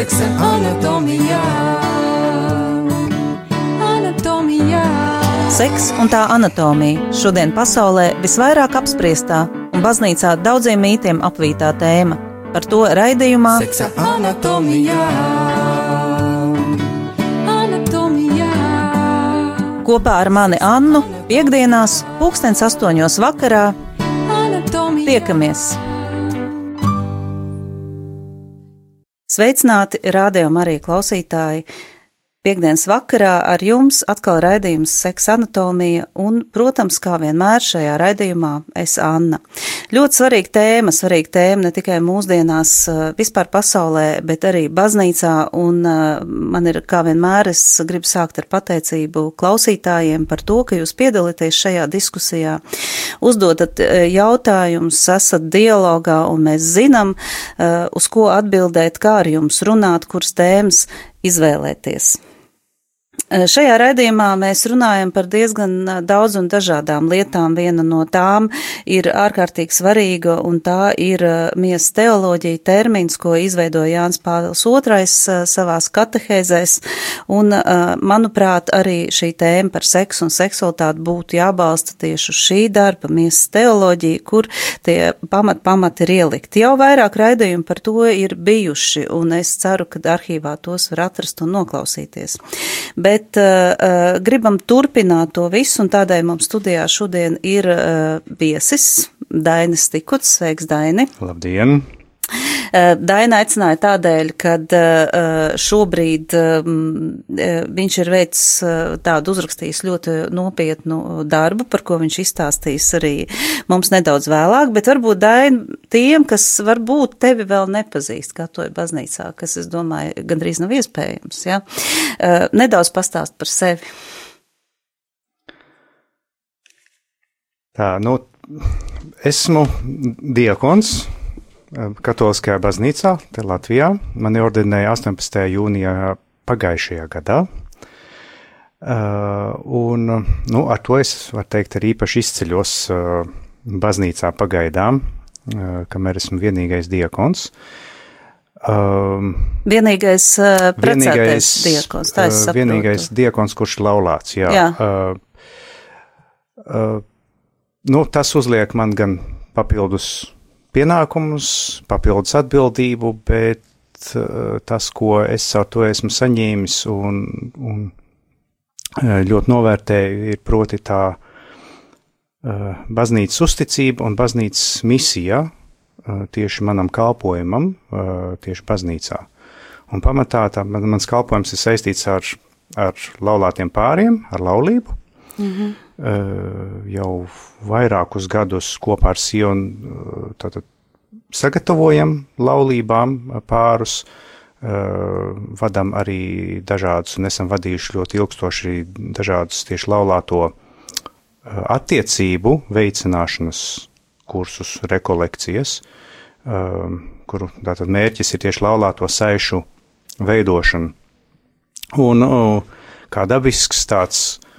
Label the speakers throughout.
Speaker 1: seksa anatomijā. Anatomijā.
Speaker 2: Seks un tā anatomija šodien pasaulē visvairāk apspriestā un baznīcā daudziem mītiem apvītā tēma. Par to raidījumā
Speaker 1: Seksa anatomijā. Anatomijā.
Speaker 2: kopā ar mani Annu piekdienās, pulkstens astoņos vakarā
Speaker 1: Anatomijā.
Speaker 2: tiekamies. Sveicināti, rādījumā arī klausītāji! Piektdienas vakarā ar jums atkal raidījums Seksa anatomija un, protams, kā vienmēr šajā raidījumā es Anna. Ļoti svarīga tēma, svarīga tēma ne tikai mūsdienās, eh, vispār pasaulē, bet arī baznīcā, un eh, man ir, kā vienmēr, es gribu sākt ar pateicību klausītājiem par to, ka jūs piedalāties šajā diskusijā, uzdodat eh, jautājumus, esat dialogā, un mēs zinām, uz ko atbildēt, kā ar jums runāt, kuras tēmas izvēlēties. Šajā raidījumā mēs runājam par diezgan daudz un dažādām lietām. Viena no tām ir ārkārtīgi svarīga, un tā ir miesas teoloģija termins, ko izveidoja Jānis Pāvils II savās katehēzēs. Un, manuprāt, arī šī tēma par seksu un seksualitāti būtu jābalsta tieši uz šī darba miesas teoloģiju, kur tie pamat, pamat ir ielikti. Jau vairāk raidījumi par to ir bijuši, un es ceru, ka arhīvā tos var atrast un noklausīties. Bet bet uh, gribam turpināt to visu, un tādēļ mums studijā šodien ir uh, viesis Dainis Tikuts. Sveiks, Daini!
Speaker 3: Labdien!
Speaker 2: Daina aicināja tādēļ, ka šobrīd viņš ir veids tādu uzrakstījis ļoti nopietnu darbu, par ko viņš izstāstīs arī mums nedaudz vēlāk, bet varbūt Daina tiem, kas varbūt tevi vēl nepazīst katoja baznīcā, kas, es domāju, gandrīz nav iespējams, ja? nedaudz pastāst par sevi.
Speaker 3: Tā, nu, esmu diakons Katoliskajā baznīcā, te Latvijā. Mani ordinēja 18. jūnijā pagājušajā gadā. Uh, un nu, ar to es varu teikt, arī īpaši izceļos uh, baznīcā pagaidām, uh, kamēr esmu vienīgais diakons.
Speaker 2: Um, vienīgais uh,
Speaker 3: vienīgais
Speaker 2: diakons, tā es saprotu.
Speaker 3: Vienīgais diakons, kurš ir laulāts, jā.
Speaker 2: jā.
Speaker 3: Uh, uh, nu, tas uzliek man gan papildus pienākumus, papildus atbildību, bet uh, tas, ko es ar to esmu saņēmis un, un uh, ļoti novērtēju, ir proti tā uh, baznīcas uzticība un baznīcas misija tieši manam kalpojumam, tieši baznīcā. Un pamatā tā, man, mans kalpojums ir saistīts ar, ar laulātiem pāriem, ar laulību. Mm -hmm. Uh, jau vairākus gadus kopā ar Sionu tātad, sagatavojam laulībām pārus, uh, vadam arī dažādus, un esam vadījuši ļoti ilgstoši dažādus tieši laulāto attiecību veicināšanas kursus, rekolekcijas, kuru tātad mērķis ir tieši laulāto saišu veidošana. Un kā dabisks tāds uh,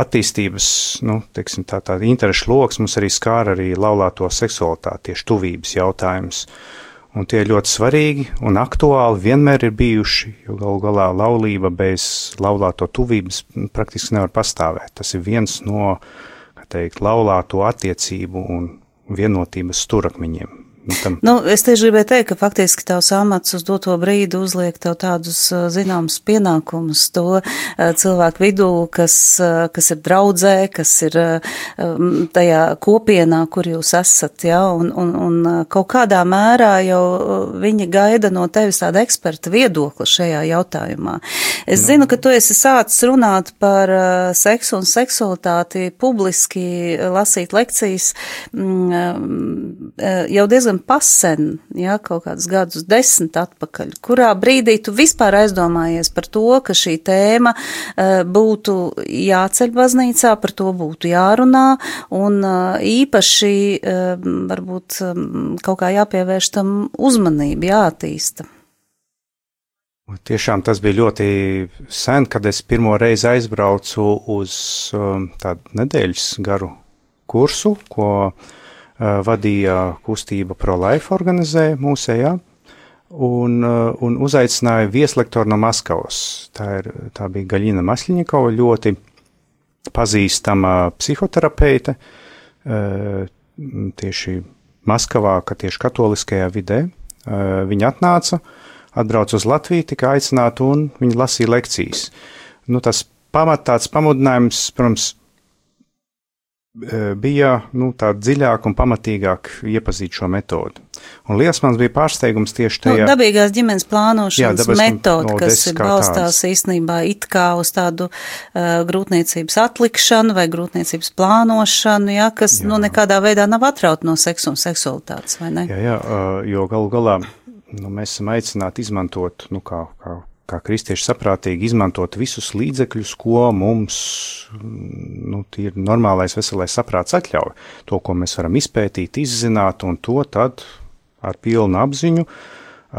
Speaker 3: attīstības, nu, teiksim, tā, tāda interešu lokus mums arī skāra arī laulāto seksualitāti, tieši tuvības jautājums. Un tie ir ļoti svarīgi un aktuāli vienmēr ir bijuši, jo galu galā laulība bez laulāto tuvības praktiski nevar pastāvēt. Tas ir viens no, kā teikt, laulāto attiecību un vienotības sturakmeņiem.
Speaker 2: Tam. Nu, es tieši gribēju teikt, ka faktiski tavs amats uz doto brīdi uzliek tev tādus zināmus pienākumus to cilvēku vidū, kas, kas ir draudzē, kas ir tajā kopienā, kur jūs esat, ja, un, un, un kaut kādā mērā jau viņi gaida no tevis tāda eksperta viedokli šajā jautājumā. Es nu. zinu, ka tu esi sācis runāt par seksu un seksualitāti publiski, lasīt lekcijas jau diezgan pasen, ja, kaut kādus gadus desmit atpakaļ, kurā brīdī tu vispār aizdomājies par to, ka šī tēma uh, būtu jāceļ baznīcā, par to būtu jārunā, un uh, īpaši uh, varbūt um, kaut kā jāpievērš tam uzmanību, jāattīsta.
Speaker 3: Tiešām tas bija ļoti sen, kad es pirmo reizi aizbraucu uz um, tādu nedēļas garu kursu, ko uh, vadīja kustība ProLife organizēja mūsējā, un, uh, un uzaicināja vieslektoru no Maskavas. Tā, ir, tā bija Gaļina Masļņikova, ļoti pazīstama psihoterapeite, uh, tieši Maskavā, ka tieši katoliskajā vidē. Viņa atnāca, atbrauca uz Latviju, tika aicināta un viņa lasīja lekcijas. Nu, tas pamat tāds pamudinājums, protams, bija nu, tā dziļāk un pamatīgāk iepazīt šo metodi. Un liels man bija pārsteigums tieši tajā.
Speaker 2: Nu, dabīgās ģimenes plānošanas
Speaker 3: Jā,
Speaker 2: metode, kas balstās īstenībā it kā uz tādu uh, grūtniecības atlikšanu vai grūtniecības plānošanu, jā, kas jā. nu nekādā veidā nav atraut no seksu un seksualitātes, vai ne?
Speaker 3: Jā, jā, uh, jo galu galā nu, mēs esam aicināti izmantot, nu kā, kā kā kristieši saprātīgi izmantot visus līdzekļus, ko mums nu, ir normālais veselais saprāts atļauj. To, ko mēs varam izpētīt, izzināt, un to tad ar pilnu apziņu,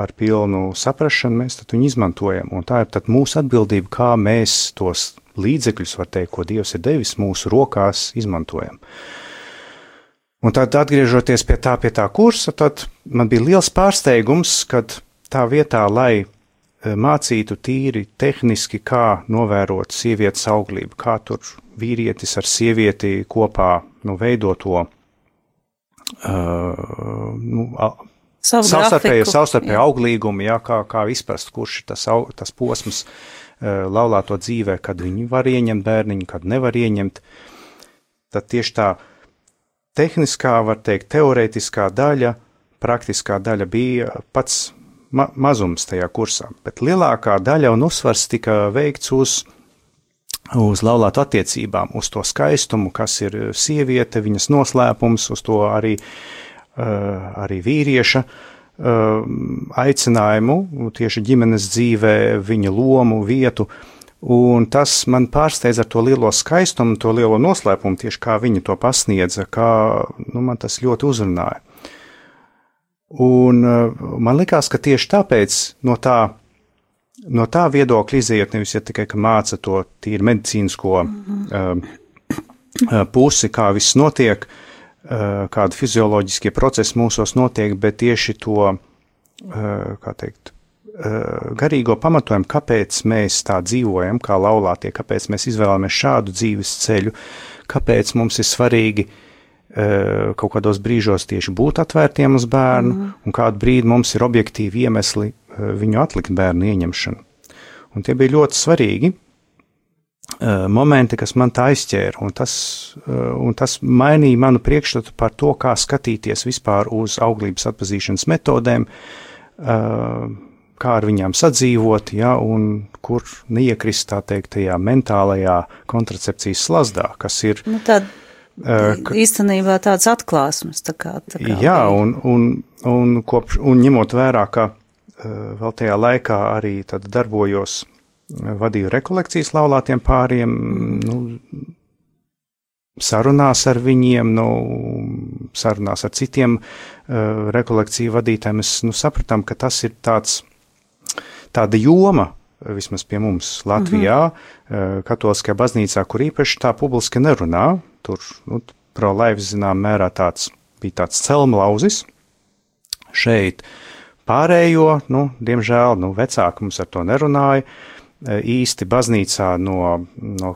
Speaker 3: ar pilnu saprašanu mēs viņu izmantojam. Un tā ir mūsu atbildība, kā mēs tos līdzekļus, var teikt, ko Dievs ir devis mūsu rokās, izmantojam. Un tad, atgriežoties pie tā, pie tā kursa, tad man bija liels pārsteigums, kad tā vietā, lai mācītu tīri tehniski, kā novērot sievietes auglību, kā tur vīrietis ar sievieti kopā nu, veido to uh, nu, savstarpēju, savstarpēju auglīgumu, jā, kā, kā izprast, kurš ir tas, au, tas posms uh, laulāto dzīvē, kad viņi var ieņemt bērniņu, kad nevar ieņemt. Tad tieši tā tehniskā, var teikt, teorētiskā daļa, praktiskā daļa bija pats ma mazums tajā kursā, bet lielākā daļa un uzsvars tika veikts uz, uz laulātu attiecībām, uz to skaistumu, kas ir sieviete, viņas noslēpums, uz to arī, uh, arī vīrieša uh, aicinājumu tieši ģimenes dzīvē, viņa lomu, vietu. Un tas man pārsteidza ar to lielo skaistumu, to lielo noslēpumu, tieši kā viņi to pasniedza, kā nu, man tas ļoti uzrunāja. Un uh, man likās, ka tieši tāpēc no tā, no tā viedokļa iziet nevis ja tikai māca to tīri medicīnisko mm -hmm. uh, pusi, kā viss notiek, uh, kādi fizioloģiskie procesi mūsos notiek, bet tieši to, uh, kā teikt, garīgo pamatojumu, kāpēc mēs tā dzīvojam, kā laulātie, kāpēc mēs izvēlamies šādu dzīves ceļu, kāpēc mums ir svarīgi uh, Eh, kaut kādos brīžos tieši būt atvērtiem uz bērnu, mm. un kādu brīdi mums ir objektīvi iemesli eh, viņu atlikt bērnu ieņemšanu. Un tie bija ļoti svarīgi uh, momenti, kas man tā aizķēra, un tas, un tas mainīja manu priekšstatu par to, kā skatīties vispār uz auglības atpazīšanas metodēm, kā ar viņām sadzīvot, ja, un kur neiekrist tā teikt tajā mentālajā kontracepcijas slazdā, kas ir.
Speaker 2: Nu, tāda Ka, īstenībā tāds atklāsmes. Tā kā, tā kā
Speaker 3: jā, un, un, un, kopš, un ņemot vērā, ka vēl tajā laikā arī darbojos, vadīju rekolekcijas laulātiem pāriem, nu, sarunās ar viņiem, nu, sarunās ar citiem uh, rekolekciju vadītājiem, mēs nu, sapratām, ka tas ir tāds, tāda joma, vismaz pie mums Latvijā, mm -hmm. katoliskajā baznīcā, kur īpaši tā publiski nerunā, tur nu, pro-laivs zinām mērā tāds bija tāds celmlauzis. Šeit pārējo, nu, diemžēl, nu, vecāki mums ar to nerunāja. E, īsti baznīcā no, no,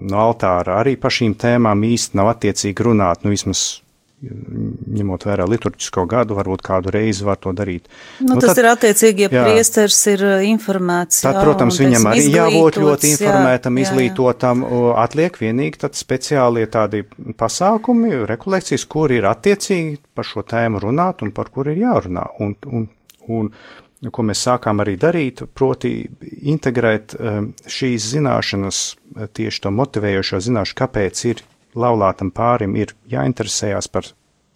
Speaker 3: no altāra arī par šīm tēmām īsti nav attiecīgi runāt, nu, vismaz ņemot vērā liturģisko gadu, varbūt kādu reizi var to darīt.
Speaker 2: Nu, nu, tas tad, ir attiecīgi, ja jā, priesters ir uh, informēts.
Speaker 3: Tad, jā, protams, viņam arī jābūt ļoti informētam, jā, izglītotam. Jā, jā. Atliek vienīgi tad speciālie tādi pasākumi, rekolekcijas, kur ir attiecīgi par šo tēmu runāt un par kur ir jārunā. Un, un, un, ko mēs sākām arī darīt, proti integrēt um, šīs zināšanas, tieši to motivējošo zināšanu, kāpēc ir laulātam pārim ir jāinteresējas par,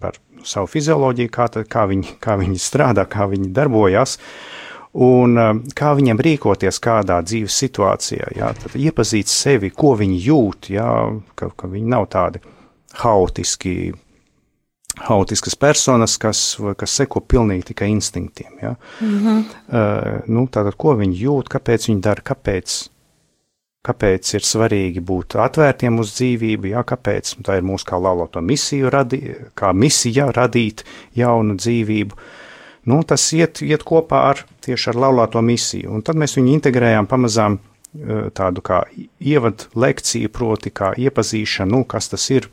Speaker 3: par savu fizioloģiju, kā, tad, kā, viņi, kā viņi strādā, kā viņi darbojas, un um, kā viņiem rīkoties kādā dzīves situācijā. Jā, tad iepazīt sevi, ko viņi jūt, jā, ka, ka viņi nav tādi haotiski, haotiskas personas, kas, kas seko pilnīgi tikai instinktiem. Ja? Mm -hmm. uh, nu, tātad, ko viņi jūt, kāpēc viņi dara, kāpēc kāpēc ir svarīgi būt atvērtiem uz dzīvību, jā, kāpēc tā ir mūsu kā laulāto misiju, radi, kā misija radīt jaunu dzīvību. Nu, tas iet, iet kopā ar tieši ar laulāto misiju, un tad mēs viņu integrējām pamazām eh, tādu kā ievadu lekciju, proti kā iepazīšanu, nu, kas tas ir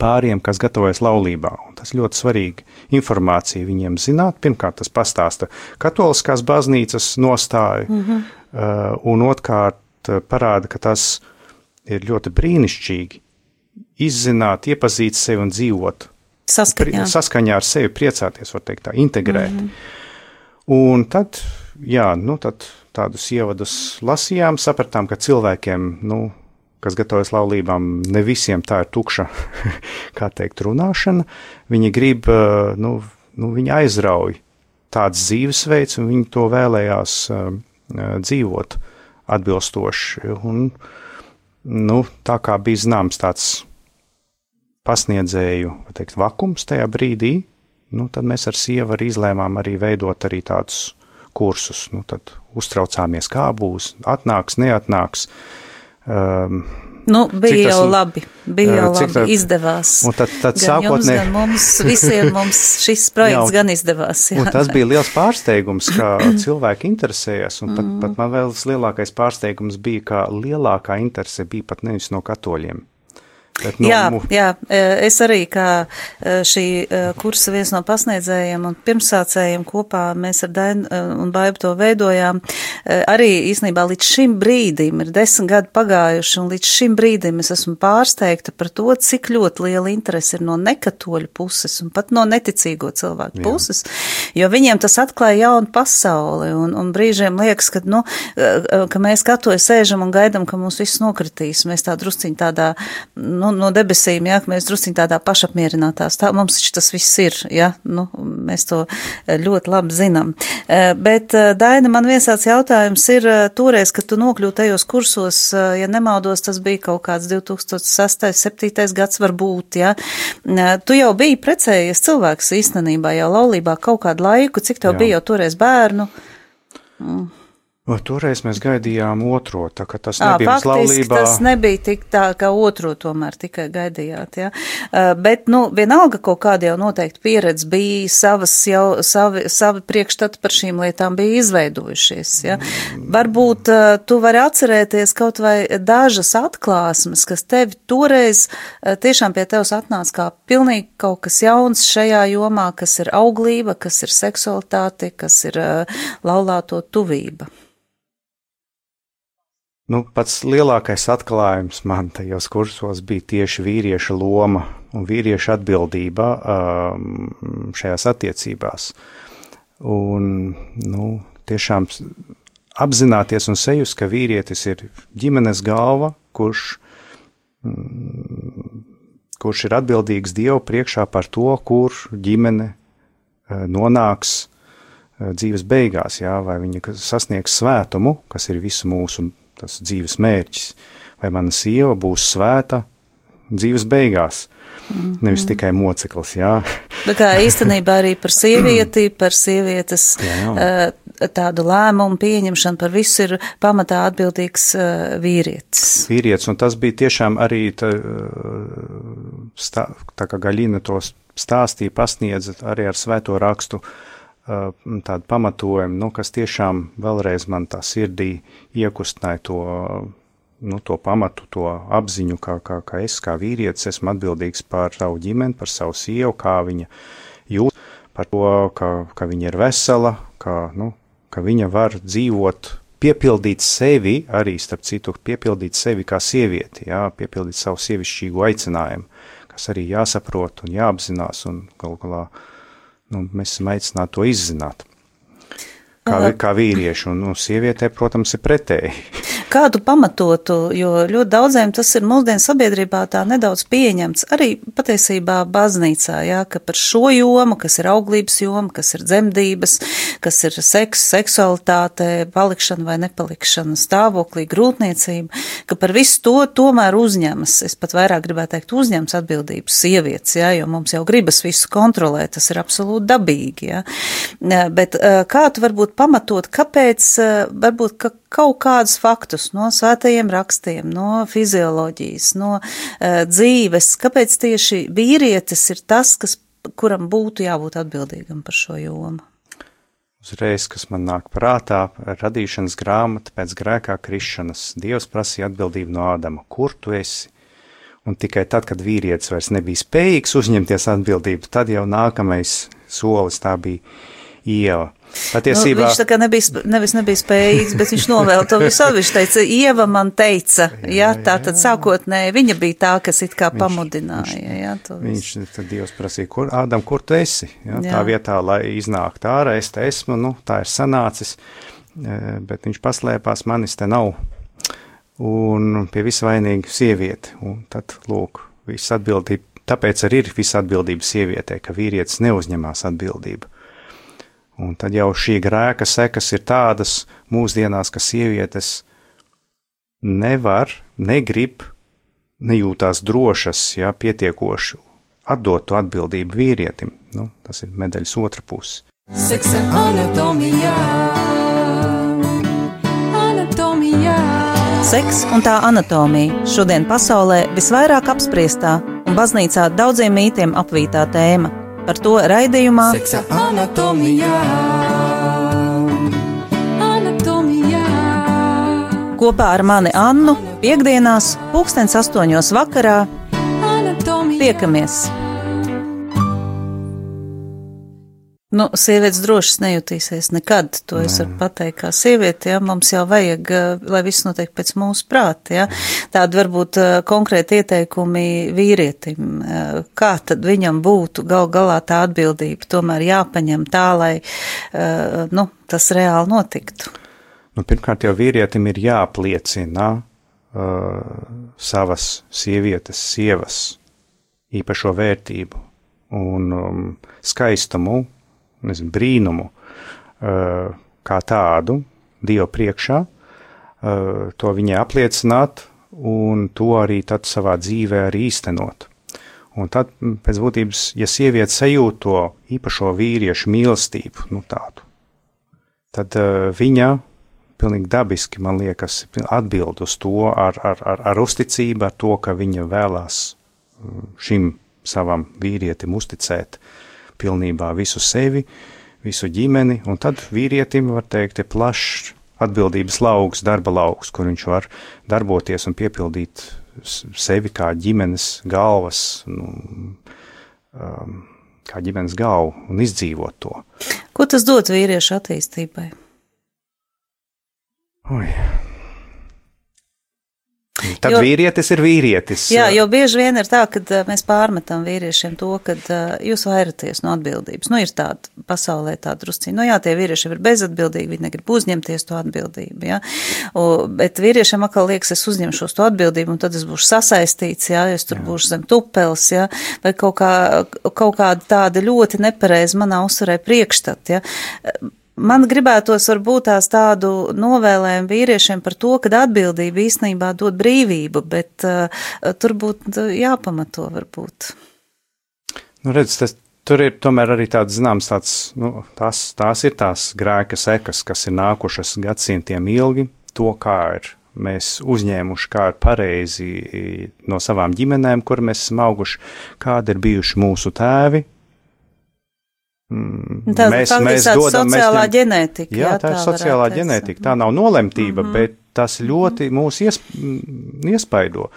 Speaker 3: pāriem, kas gatavojas laulībā. Un tas ļoti svarīgi informācija viņiem zināt. Pirmkārt, tas pastāsta katoliskās baznīcas nostāju, mm -hmm. uh, un otrkārt, parāda, ka tas ir ļoti brīnišķīgi izzināt, iepazīt sevi un dzīvot.
Speaker 2: Saskaņā.
Speaker 3: Saskaņā ar sevi priecāties, var teikt tā, integrēt. Mm -hmm. Un tad, jā, nu tad tādus ievadus lasījām, sapratām, ka cilvēkiem, nu, kas gatavojas laulībām, ne visiem tā ir tukša, kā teikt, runāšana. Viņi grib, eh, nu, nu viņi aizrauj tāds dzīvesveids, un viņi to vēlējās uh, dzīvot. Uh, atbilstoši. Un, nu, tā kā bija zināms tāds pasniedzēju teikt, vakums tajā brīdī, nu, tad mēs ar sievu arī izlēmām arī veidot arī tādus kursus. Nu, tad uztraucāmies, kā būs, atnāks, neatnāks. Um,
Speaker 2: Nu, bija jau labi, bija jau labi, tā, izdevās.
Speaker 3: Un tad, tad
Speaker 2: gan
Speaker 3: sākotnē...
Speaker 2: jums, gan mums visiem mums šis projekts jā, gan izdevās. Jā.
Speaker 3: Un tas bija liels pārsteigums, ka cilvēki interesējas, un pat, mm. pat man vēl lielākais pārsteigums bija, ka lielākā interese bija pat nevis no katoļiem.
Speaker 2: Bet, nu, jā, jā, e, es arī kā e, šī e, kursa viens no pasniedzējiem un pirmsācējiem kopā mēs ar Dainu un Baibu to veidojām. Arī īsnībā līdz šim brīdim ir desmit gadi pagājuši un līdz šim brīdim es esmu pārsteigta par to, cik ļoti liela interese ir no nekatoļu puses un pat no neticīgo cilvēku jā. puses, jo viņiem tas atklāja jaunu pasauli un, un brīžiem liekas, ka, nu, ka mēs katoļi sēžam un gaidam, ka mūs viss nokritīs. Mēs tā drusciņi tādā, nu, nu, no debesīm, ja, mēs drusciņ tādā pašapmierinātās, tā mums tas viss ir, ja, nu, mēs to eh, ļoti labi zinām. Eh, bet, eh, Daina, man viens tāds jautājums ir toreiz, kad tu nokļūti tajos kursos, ja nemaldos, tas bija kaut kāds 2006. 7. gads varbūt, ja, tu jau biji precējies cilvēks īstenībā jau laulībā kaut kādu laiku, cik tev Jā. bija jau toreiz bērnu? Mm.
Speaker 3: O, toreiz mēs gaidījām otro, tā ka tas nebija
Speaker 2: à, laulībā. Tas nebija tik tā, ka otro tomēr tikai gaidījāt, jā. Ja? Bet, nu, vienalga kaut kāda jau noteikti pieredze bija, savas jau, savi, savi priekšstati par šīm lietām bija izveidojušies, jā. Ja? Varbūt tu vari atcerēties kaut vai dažas atklāsmes, kas tevi toreiz tiešām pie tevs atnāca kā pilnīgi kaut kas jauns šajā jomā, kas ir auglība, kas ir seksualitāte, kas ir laulāto tuvība.
Speaker 3: Nu, pats lielākais atklājums man tajos kursos bija tieši vīrieša loma un vīrieša atbildība um, šajās attiecībās. Un, nu, tiešām apzināties un sejus, ka vīrietis ir ģimenes galva, kurš, mm, kurš ir atbildīgs Dievu priekšā par to, kur ģimene uh, nonāks uh, dzīves beigās, jā, vai viņa sasniegs svētumu, kas ir visu mūsu tas dzīves mērķis. Vai mana sieva būs svēta dzīves beigās, mm -hmm. nevis tikai moceklis, jā.
Speaker 2: Tā kā īstenībā arī par sievieti, par sievietes jā, jā. Tādu lēmumu pieņemšanu par visu ir pamatā atbildīgs vīrietis.
Speaker 3: Vīrietis, un tas bija tiešām arī tā, tā kā Gaļina to stāstīja, pasniedza arī ar svēto rakstu, uh, tādu pamatojumu, nu, kas tiešām vēlreiz man tā sirdī iekustināja to, nu, to pamatu, to apziņu, kā, kā, kā es, kā vīrietis, esmu atbildīgs par savu ģimeni, par savu sievu, kā viņa jūt, par to, ka, ka viņa ir vesela, ka, nu, ka viņa var dzīvot, piepildīt sevi, arī starp citu, piepildīt sevi kā sievieti, jā, piepildīt savu sievišķīgu aicinājumu, kas arī jāsaprot un jāapzinās un galu galā. galā nu, mēs esam aicināti to izzināt. Kā, kā vīrieši, un nu, sievietē, protams, ir pretēji.
Speaker 2: Kādu pamatotu, jo ļoti daudziem tas ir mūsdienu sabiedrībā tā nedaudz pieņemts, arī patiesībā baznīcā, jā, ka par šo jomu, kas ir auglības joma, kas ir dzemdības, kas ir seks, seksualitāte, palikšana vai nepalikšana stāvoklī, grūtniecība, ka par visu to tomēr uzņemas, es pat vairāk gribētu teikt, uzņems atbildības sievietes, jā, jo mums jau gribas visu kontrolēt, tas ir absolūti dabīgi, jā. Bet kā tu varbūt pamatot, kāpēc varbūt ka kaut kādus faktus no svētajiem rakstiem, no fizioloģijas, no dzīves, kāpēc tieši vīrietis ir tas, kas, kuram būtu jābūt atbildīgam par šo jomu?
Speaker 3: Uzreiz, kas man nāk prātā, radīšanas grāmata pēc grēkā krišanas. Dievs prasīja atbildību no Ādama, kur tu esi? Un tikai tad, kad vīrietis vairs nebija spējīgs uzņemties atbildību, tad jau nākamais solis tā bija Ieva.
Speaker 2: Patiesībā nu, viņš tā kā nebija, nevis nebija spējīgs, bet viņš novēl to visu. Viņš teica, Ieva man teica, jā, jā tā tad sākotnēji viņa bija tā, kas it kā viņš, pamudināja.
Speaker 3: Viņš,
Speaker 2: jā,
Speaker 3: viņš tad Dievs prasīja, kur, Ādam, kur tu esi? Jā, jā. Tā vietā, lai iznāktu ārā, es te esmu, nu, tā ir sanācis, e, bet viņš paslēpās, manis te nav. Un pie visvainīga sieviete. Un tad, lūk, viss atbildība, tāpēc arī ir visa atbildība sievietē, ka vīrietis neuzņemās atbildību. Un tad jau šī grēka sekas ir tādas mūsdienās, ka sievietes nevar, negrib, nejūtās drošas, ja pietiekoši atdot to atbildību vīrietim. Nu, tas ir medaļas otra puse. Seksa anatomijā.
Speaker 2: anatomijā. Seks un tā anatomija šodien pasaulē visvairāk apspriestā un baznīcā daudziem mītiem apvītā tēma. Par to raidījumā Seksa anatomijā. anatomijā. Kopā ar mani Annu piekdienās, pulkstens astoņos vakarā. Anatomijā. Tiekamies! Nu, sievietes droši nejutīsies nekad, to es varu pateikt, kā sieviete, ja, mums jau vajag, eh, lai viss notiek pēc mūsu prāta, ja. Tādi varbūt eh, konkrēti ieteikumi vīrietim, eh, kā tad viņam būtu gal galā tā atbildība tomēr jāpaņem tā, lai, nu, tas reāli notiktu.
Speaker 3: Nu, pirmkārt, jau vīrietim ir jāapliecina uh, savas sievietes, sievas īpašo vērtību un um, skaistumu, nezinu, brīnumu uh, kā tādu Dieva priekšā, uh, to viņai apliecināt un to arī tad savā dzīvē arī īstenot. Un tad, pēc būtības, ja sieviete sajūt to īpašo vīriešu mīlestību, nu tādu, tad uh, viņa pilnīgi dabiski, man liekas, atbild uz to ar, ar, ar, ar uzticību, ar to, ka viņa vēlās šim savam vīrietim uzticēt uh, pilnībā visu sevi, visu ģimeni, un tad vīrietim, var teikt, ir plašs atbildības lauks, darba lauks, kur viņš var darboties un piepildīt sevi kā ģimenes galvas, nu, um, kā ģimenes galvu un izdzīvot to.
Speaker 2: Ko tas dod vīriešu attīstībai?
Speaker 3: Oi. Tad jo, vīrietis ir vīrietis.
Speaker 2: Jā, jo bieži vien ir tā, ka mēs pārmetam vīriešiem to, ka uh, jūs vairaties no atbildības. Nu, ir tāda pasaulē tāda drusciņa. Nu, jā, tie vīrieši ir bezatbildīgi, viņi negrib uzņemties to atbildību, jā. O, bet vīriešiem atkal liekas, es uzņemšos to atbildību, un tad es būšu sasaistīts, jā, es tur jā. būšu zem tupels, jā, vai kaut, kā, kaut kāda tāda ļoti nepareiza manā uzturē priekšstat, jā Man gribētos varbūt tās tādu novēlējumu vīriešiem par to, ka atbildība īstenībā dod brīvību, bet uh, tur būtu jāpamato varbūt.
Speaker 3: Nu, redz, tas, tur ir tomēr arī tāds zināms, tāds, nu, tās, tās ir tās grēka sekas, kas ir nākušas gadsimtiem ilgi, to kā ir mēs uzņēmuši, kā ir pareizi no savām ģimenēm, kur mēs esam auguši, kādi ir bijuši mūsu tēvi,
Speaker 2: Mm, tā, mēs, mēs dodam, sociālā mēs ņem, ģenētika.
Speaker 3: Jā, jā, tā ir sociālā ģenētika. Tā nav nolemtība, mm -hmm. bet tas ļoti mūs ies, iespaido.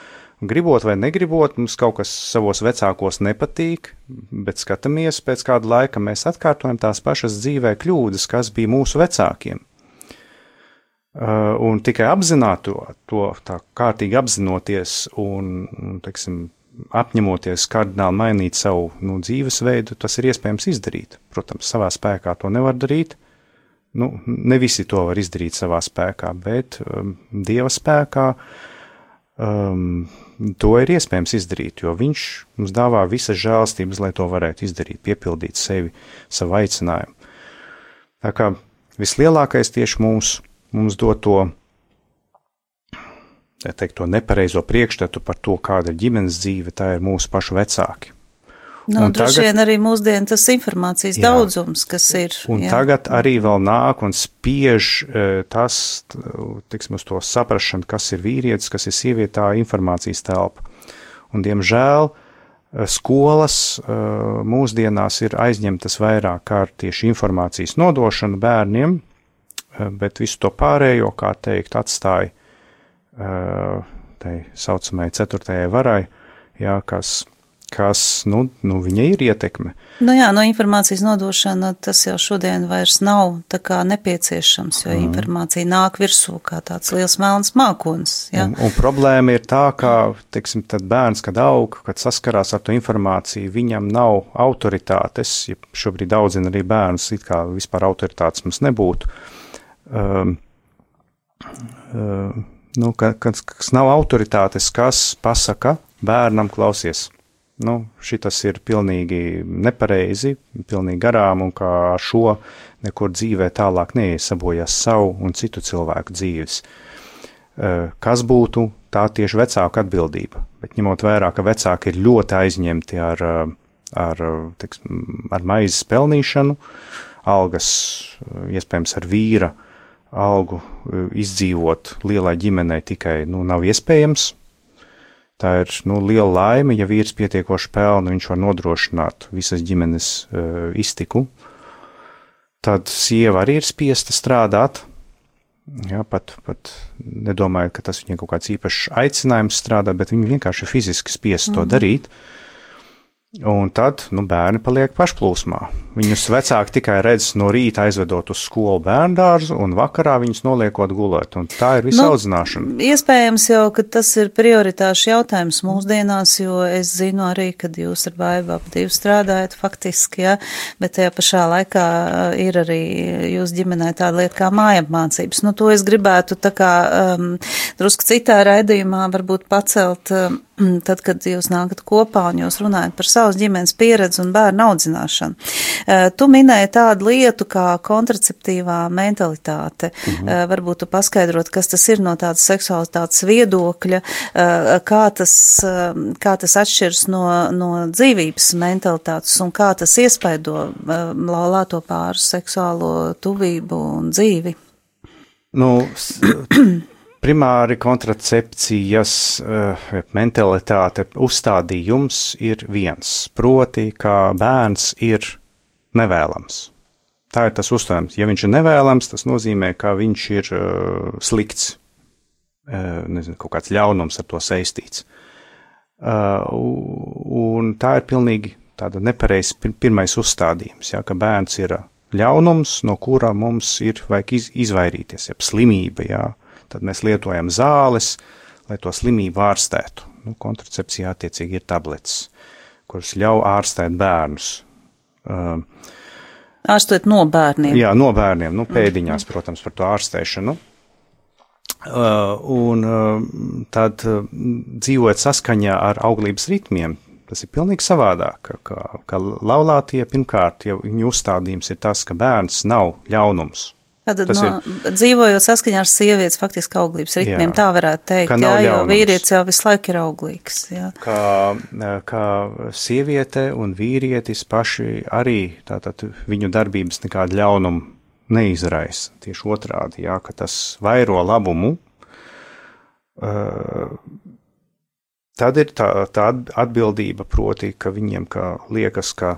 Speaker 3: Gribot vai negribot, mums kaut kas savos vecākos nepatīk, bet skatāmies pēc kāda laika, mēs atkārtojam tās pašas dzīvē kļūdas, kas bija mūsu vecākiem. Uh, un tikai apzināti to, to tā kārtīgi apzinoties un, teiksim, apņemoties kardināli mainīt savu nu, dzīvesveidu, tas ir iespējams izdarīt. Protams, savā spēkā to nevar darīt. Nu, ne visi to var izdarīt savā spēkā, bet um, Dieva spēkā um, to ir iespējams izdarīt, jo Viņš mums dāvā visas žēlstības, lai to varētu izdarīt, piepildīt sevi, savu aicinājumu. Tā kā vislielākais tieši mums, mums dod to teikt, to nepareizo priekšstatu par to, kāda ir ģimenes dzīve, tā ir mūsu pašu vecāki.
Speaker 2: Nu,
Speaker 3: Un
Speaker 2: droši
Speaker 3: tagad-
Speaker 2: vien arī mūsdienu tas informācijas
Speaker 3: Jā.
Speaker 2: daudzums, kas ir.
Speaker 3: Un
Speaker 2: jā.
Speaker 3: tagad arī vēl nāk un spiež eh, tas, tiksim, uz to saprašanu, kas ir vīrietis, kas ir sieviete, tā informācijas telpa. Un, diemžēl, eh, skolas eh, mūsdienās ir aizņemtas vairāk ar tieši informācijas nodošanu bērniem, bet visu to pārējo, kā teikt, atstāja tai saucamai ceturtajai varai, jā, kas, kas nu, nu, viņai ir ietekme.
Speaker 2: Nu jā, no informācijas nodošana tas jau šodien vairs nav tā kā nepieciešams, jo mm. informācija nāk virsū kā tāds liels melns mākonis. Jā.
Speaker 3: Un, un problēma ir tā, ka teiksim, tad bērns, kad aug, kad saskarās ar to informāciju, viņam nav autoritātes. Ja šobrīd audzina arī bērnus, it kā vispār autoritātes mums nebūtu. Um, um, nu, ka, kad, kas nav autoritātes, kas pasaka bērnam, klausies. Nu, šitas ir pilnīgi nepareizi, pilnīgi garām, un kā ar šo nekur dzīvē tālāk neiesabojās savu un citu cilvēku dzīves. Eh, Kas būtu tā tieši vecāka atbildība? Bet ņemot vērā, ka vecāki ir ļoti aizņemti ar, ar, teiksim, ar maizes pelnīšanu, algas, eh, iespējams, ar vīra algu eh, izdzīvot lielai ģimenei tikai nu, nav iespējams. Tā ir nu, liela laime, ja vīrs pietiekoši pelna, viņš var nodrošināt visas ģimenes uh, iztiku. Tad sieva arī ir spiesta strādāt. Jā, pat, pat nedomāju, ka tas viņai kaut kāds īpašs aicinājums strādāt, bet viņi vienkārši fiziski spiest mm -hmm. to darīt. Un tad nu, bērni paliek pašplūsmā. Viņus vecāki tikai redz no rīta aizvedot uz skolu bērnu dārzu, un vakarā viņus noliekot gulēt. Un tā ir visa
Speaker 2: Nu,
Speaker 3: audzināšana.
Speaker 2: Iespējams jau, ka tas ir prioritāšu jautājums mūsdienās, jo es zinu arī, kad jūs ar baibu ap divu strādājat faktiski, jā, bet tajā pašā laikā uh, ir arī jūs ģimenē tāda lieta kā mājapmācības. Nu, to es gribētu tā kā um, drusku citā raidījumā varbūt pacelt. Um, Tad, kad jūs nākat kopā un jūs runājat par savas ģimenes pieredzi un bērnu audzināšanu, Eh, tu minēji tādu lietu kā kontraceptīvā mentalitāte. Mhm. Varbūt tu paskaidrot, kas tas ir no tādas seksualitātes viedokļa, eh, kā tas, eh, kā tas atšķiras no, no dzīvības mentalitātes un kā tas iespaido eh, laulāto pāru seksuālo tuvību un dzīvi.
Speaker 3: Nu, primāri kontracepcijas uh, mentalitāte, uzstādījums ir viens, proti, ka bērns ir nevēlams. Tā ir tas uzstādījums. Ja viņš ir nevēlams, tas nozīmē, ka viņš ir uh, slikts, uh, nezinu, kaut kāds ļaunums ar to saistīts. Uh, un tā ir pilnīgi tāda nepareizs pir- pirmais uzstādījums, ja, ka bērns ir ļaunums, no kura mums ir vajag iz, izvairīties, ja slimība, ja, tad mēs lietojam zāles, lai to slimību ārstētu. Nu, kontracepcijā attiecīgi ir tablets, kuras ļauj ārstēt bērnus. Uh,
Speaker 2: Ārstot no bērniem.
Speaker 3: Jā, no bērniem, nu, pēdiņās, protams, par to ārstēšanu. Uh, un uh, tad uh, dzīvojot saskaņā ar auglības ritmiem, tas ir pilnīgi savādāk. Ka, ka, ka laulātie pirmkārt jau viņu uzstādījums ir tas, ka bērns nav ļaunums.
Speaker 2: Tātad, no, dzīvojot saskaņā ar sievietes faktiski auglības ritmiem,
Speaker 3: Jā.
Speaker 2: tā varētu teikt,
Speaker 3: Ka
Speaker 2: jā, jo vīrietis jau visu laiku ir auglīgs, jā.
Speaker 3: Kā, kā sieviete un vīrietis paši arī tātad viņu darbības nekādu ļaunumu neizraisa. Tieši otrādi, jā, ka tas vairo labumu. Uh, tad ir tā, tā atbildība, proti, ka viņiem kā liekas, ka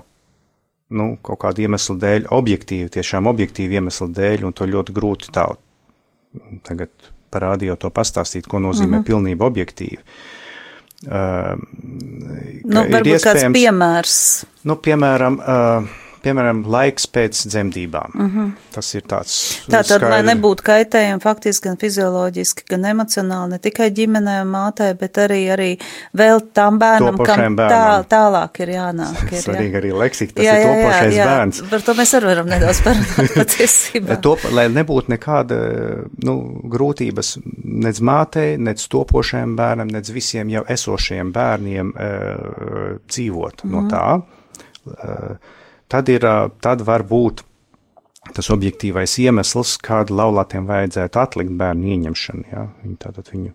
Speaker 3: nu, kaut kāda iemesla dēļ, objektīvi, tiešām objektīvi iemesla dēļ, un to ļoti grūti tā tagad parādījot to pastāstīt, ko nozīmē mm -hmm. pilnība objektīvi. Uh,
Speaker 2: Nu, varbūt kāds
Speaker 3: iespējams-
Speaker 2: piemērs.
Speaker 3: Nu, piemēram, uh, piemēram, laiks pēc dzemdībām. Mm -hmm. Tas ir tāds.
Speaker 2: Mhm. Tātad, lai
Speaker 3: skaidri-
Speaker 2: nebūtu kaitējumi faktiski gan fizioloģiski, gan emocionāli, ne tikai ģimenē un mātei, bet arī, arī vēl tam bērnam, kam
Speaker 3: Topošajam
Speaker 2: tā,
Speaker 3: bērnam.
Speaker 2: tālāk ir jānāk. Ir, jā.
Speaker 3: Svarīgi arī leksika, tas ir topošais bērns.
Speaker 2: Par to mēs arī varam nedaudz parunāt patiesībā.
Speaker 3: To, lai nebūtu nekāda nu, grūtības nec mātei, nec topošajam bērnam, nec visiem jau esošajiem bērniem uh, dzīvot mm. no tā. Uh, tad, ir, tad var būt tas objektīvais iemesls, kādu laulātiem vajadzētu atlikt bērnu ieņemšanu. Ja? Viņi tātad viņu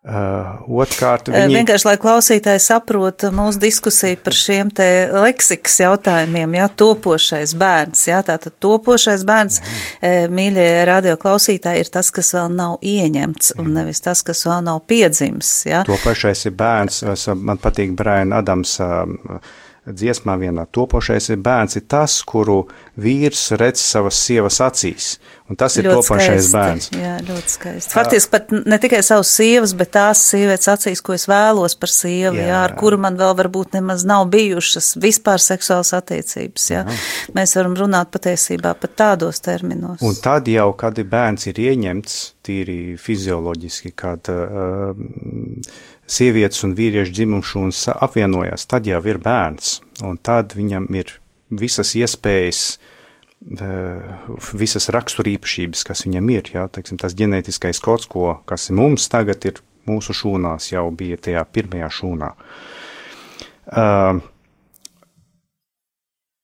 Speaker 3: Uh, Otrkārt,
Speaker 2: Viņi... Vienkārši, lai klausītāji saprot mūsu diskusiju par šiem te leksikas jautājumiem, jā, topošais bērns, jā, tātad topošais bērns, mm. mīļie radio klausītāji, ir tas, kas vēl nav ieņemts, un nevis tas, kas vēl nav piedzims, jā.
Speaker 3: topošais ir bērns. Es, man patīk Brian Adams uh, dziesmā vienā. Topošais ir bērns, ir tas, kuru vīrs redz savas sievas acīs. Un tas ir
Speaker 2: Ļoti
Speaker 3: topošais
Speaker 2: skaisti,
Speaker 3: bērns.
Speaker 2: Jā, ļoti skaisti. Faktiski pat ne tikai savas sievas, bet tās sievietes acīs, ko es vēlos par sievu, jā,
Speaker 3: Jā.
Speaker 2: jā ar kuru man vēl varbūt nemaz nav bijušas vispār seksuāls attiecības, jā. Mēs varam runāt patiesībā pat tādos terminos.
Speaker 3: Un tad jau, kad ir bērns ir ieņemts tīri fizioloģiski, kad uh, sievietes un vīriešu dzimumšūnas apvienojas, tad jau ir bērns, un tad viņam ir visas iespējas, uh, visas raksturīpašības, kas viņam ir, jā, teiksim, tas ģenētiskais kods, ko, kas ir mums tagad ir mūsu šūnās, jau bija tajā pirmajā šūnā. Uh,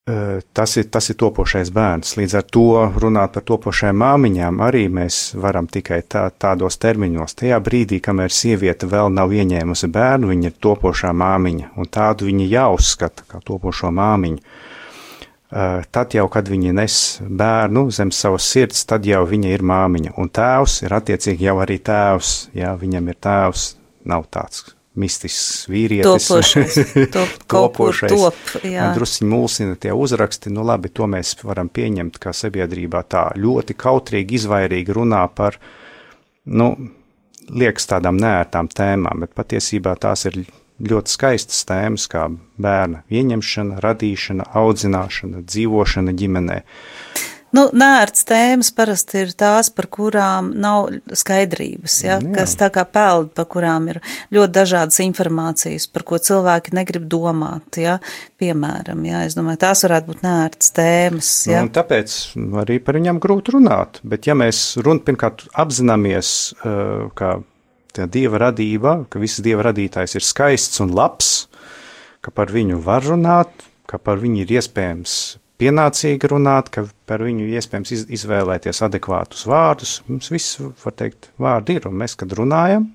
Speaker 3: Tas ir, tas ir topošais bērns. Līdz ar to runāt par topošajām māmiņām arī mēs varam tikai tā, tādos terminos. Tajā brīdī, kamēr sieviete vēl nav ieņēmusi bērnu, viņa ir topošā māmiņa, un tādu viņa jāuzskata kā topošo māmiņu. Tad jau, kad viņa nes bērnu zem savas sirds, tad jau viņa ir māmiņa, un tēvs ir attiecīgi jau arī tēvs. Jā, viņam ir tēvs, nav tāds mistisks vīrietis.
Speaker 2: Topošais, top,
Speaker 3: Topošais.
Speaker 2: top,
Speaker 3: drusciņi mulsina tie uzraksti, nu labi, to mēs varam pieņemt, ka sabiedrībā tā ļoti kautrīgi, izvairīgi runā par, nu, liekas tādām nērtām tēmām, bet patiesībā tās ir ļoti skaistas tēmas, kā bērna ieņemšana, radīšana, audzināšana, dzīvošana ģimenē.
Speaker 2: Nu, nērts tēmas parasti ir tās, par kurām nav skaidrības, ja,
Speaker 3: Jā.
Speaker 2: kas tā kā peld, par kurām ir ļoti dažādas informācijas, par ko cilvēki negrib domāt, ja, piemēram, ja, es domāju, tās varētu būt nērts tēmas, ja.
Speaker 3: Nu, tāpēc arī par viņām grūti runāt. Bet, ja mēs run, pirmkārt apzināmies, uh, ka tā dieva radība, ka visas dieva radītājs ir skaists un labs, ka par viņu var runāt, ka par viņu ir iespējams pienācīgi runāt, ka par viņu iespējams iz, izvēlēties adekvātus vārdus. Mums viss, var teikt, vārdi ir, un mēs, kad runājam,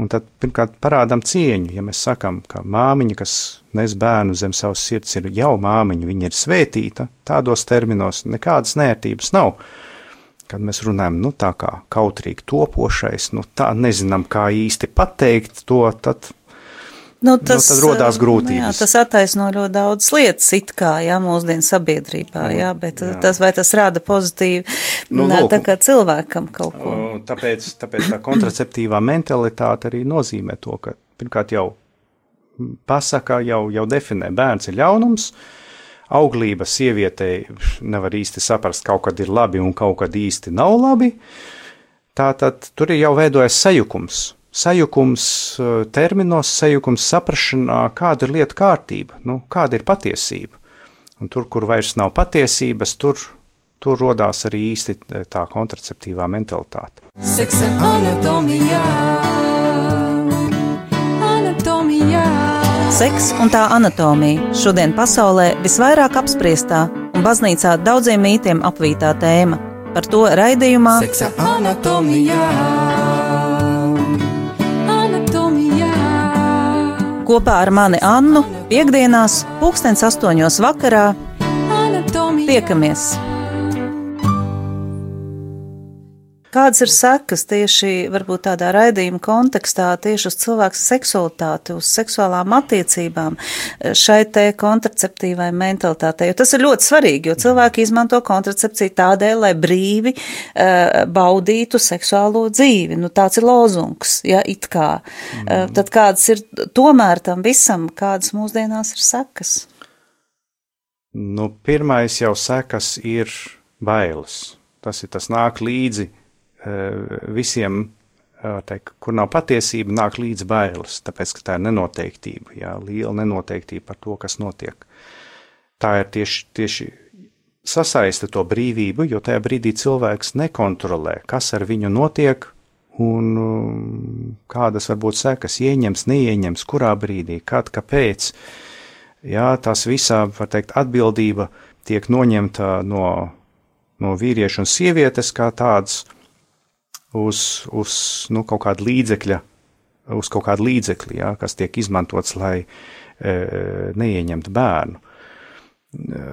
Speaker 3: un tad pirmkārt parādām cieņu, ja mēs sakam, ka māmiņa, kas nes bērnu zem savas sirds, ir jau māmiņa, viņa ir svētīta, tādos terminos nekādas nērtības nav. Kad mēs runājam, nu tā kā kautrīgi topošais, nu tā nezinām, kā īsti pateikt to, tad
Speaker 2: Nu,
Speaker 3: tad rodās
Speaker 2: eh,
Speaker 3: grūtības.
Speaker 2: Nu, jā, tas attaisno ļoti daudz lietas, it kā, jā, mūsdienu sabiedrībā, jā, bet jā. tas, vai tas rada pozitīvi,
Speaker 3: Nu,
Speaker 2: nu,
Speaker 3: lūk.
Speaker 2: tā kā cilvēkam kaut ko.
Speaker 3: Tāpēc, tāpēc tā kontraceptīvā mentalitāte arī nozīmē to, ka pirmkārt jau pasaka, jau, jau definē, bērns ir ļaunums, auglība sievietei nevar īsti saprast, kaut kad ir labi un kaut kad īsti nav labi. Tātad tur ir jau veidojas sajukums. Sajukums eh, terminos, sajukums saprašanā, kāda ir lieta kārtība, nu, kāda ir patiesība. Un tur, kur vairs nav patiesības, tur, tur rodās arī īsti eh, tā kontraceptīvā mentalitāte.
Speaker 1: Seksa anatomijā. Anatomijā.
Speaker 2: Seks un tā anatomija šodien pasaulē visvairāk apspriestā un baznīcā daudziem mītiem apvītā tēma. Par to raidījumā
Speaker 1: Seksa. Anatomijā.
Speaker 2: Kopā ar mani Annu piekdienās pulkstens astoņos vakarā tiekamies. Kādas ir sekas tieši varbūt tādā raidījuma kontekstā tieši uz cilvēku seksualitāti, uz seksuālām attiecībām, šai te kontraceptīvai mentalitātei? Jo tas ir ļoti svarīgi, jo cilvēki izmanto kontracepciju tādēļ, lai brīvi uh, baudītu seksuālo dzīvi. Nu, tāds ir lozungs, ja it kā. Mm. Uh, tad kādas ir tomēr tam visam, kādas mūsdienās ir sekas?
Speaker 3: Nu, pirmais jau sekas ir bailes. Tas ir tas nāk līdzi eh, visiem, eh, teikt, kur nav patiesība, nāk līdzi bailes, tāpēc, ka tā ir nenoteiktība, jā, liela nenoteiktība par to, kas notiek. Tā ir tieši, tieši sasaista to brīvību, jo tajā brīdī cilvēks nekontrolē, kas ar viņu notiek un um, kādas varbūt sekas ieņems, neieņems, kurā brīdī, kad, kāpēc. Jā, tas visā, var teikt, atbildība tiek noņemta no, no vīrieša un sievietes kā tādas uz, uz nu, kaut kāda līdzekļa uz kaut kādu līdzekli, ja, kas tiek izmantots, lai e, neieņemtu bērnu. E,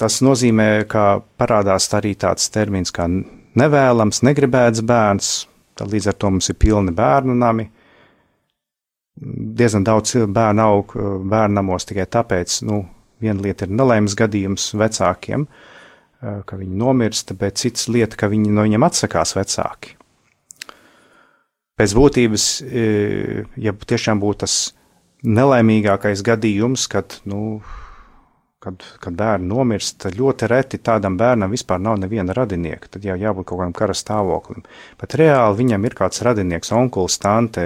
Speaker 3: tas nozīmē, ka parādās arī tāds termins kā nevēlams, negribēts bērns, tad līdz ar to mums ir pilni bērnu nami. Diezgan daudz bērnu aug bērnamos tikai tāpēc, nu, viena lieta ir nelaimes gadījums vecākiem, ka viņi nomirst, bet cits lieta, ka viņi no viņiem atsakās vecāki. Pēc būtības, ja tiešām būtu tas nelaimīgākais gadījums, kad, nu, kad, kad bērni nomirst, tad ļoti reti tādam bērnam vispār nav neviena radinieka. Tad jau jābūt kaut kādam kara stāvoklim. Bet reāli viņam ir kāds radinieks, onkulis, tante,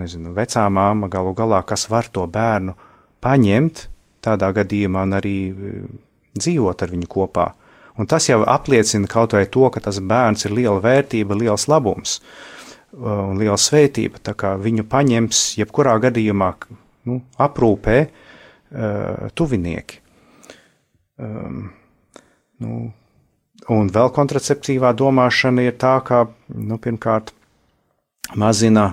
Speaker 3: nezinu, vecā māma galu galā, kas var to bērnu paņemt tādā gadījumā un arī dzīvot ar viņu kopā. Un tas jau apliecina kaut vai to, ka tas bērns ir liela vērtība, liels labums un liela svētība. Tā kā viņu paņems jebkurā gadījumā nu, aprūpē uh, tuvinieki. Um, nu, un vēl kontraceptīvā domāšana ir tā, ka nu, pirmkārt mazina,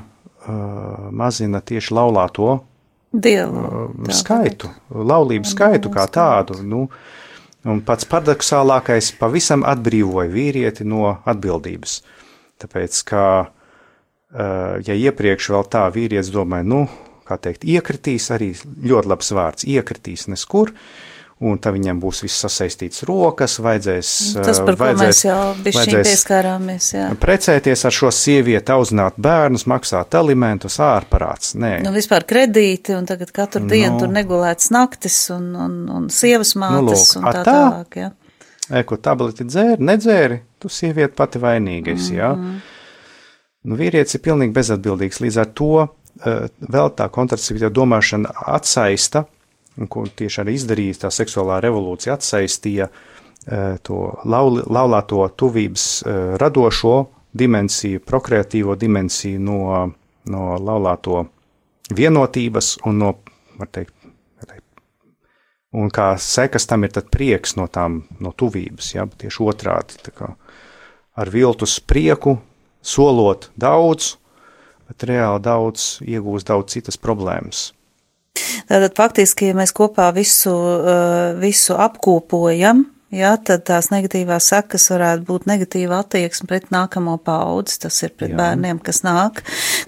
Speaker 3: uh, mazina tieši laulāto
Speaker 2: Dievu,
Speaker 3: uh, skaitu, laulību skaitu kā tādu. Nu, Un pats paradoxālākais pavisam atbrīvoja vīrieti no atbildības. Tāpēc, ka, ja iepriekš vēl tā vīrietis domāja, nu, kā teikt, iekritīs, arī ļoti labs vārds, iekritīs neskur, un tad viņam būs viss sasaistīts rokas, vajadzēs.
Speaker 2: Tas, par ko mēs jau pieskārāmies, jā.
Speaker 3: Precēties ar šo sievieti, auzināt bērnus, maksāt alimentus, ārparāds, nē.
Speaker 2: Nu, vispār kredīti, un tagad katru dienu nu, tur negulēts naktis, un, un, un sievas mātes, nu, lūk, un tā, tā tālāk, jā.
Speaker 3: Eko tableti dzēri, nedzēri, tu sievieti pati vainīgais, mm -hmm. jā. Nu, vīrietis ir pilnīgi bezatbildīgs, līdz ar to uh, vēl tā kontraceptīva domāšana atsaista un ko tieši arī izdarīja tā seksuālā revolūcija, atsaistīja uh, to lauli, laulāto tuvības uh, radošo dimensiju, prokreatīvo dimensiju no, no laulāto vienotības un no, var teikt, un kā sekas tam ir prieks no tām, no tuvības, ja, tieši otrādi, kā ar viltus prieku, solot daudz, bet reāli daudz iegūst daudz citas problēmas.
Speaker 2: Tātad faktiski, ja mēs kopā visu, eh, visu apkopojam, Jā, tad tās negatīvās sekas varētu būt negatīva attieksme pret nākamo paudzi. Tas ir pret Jā. bērniem, kas nāk,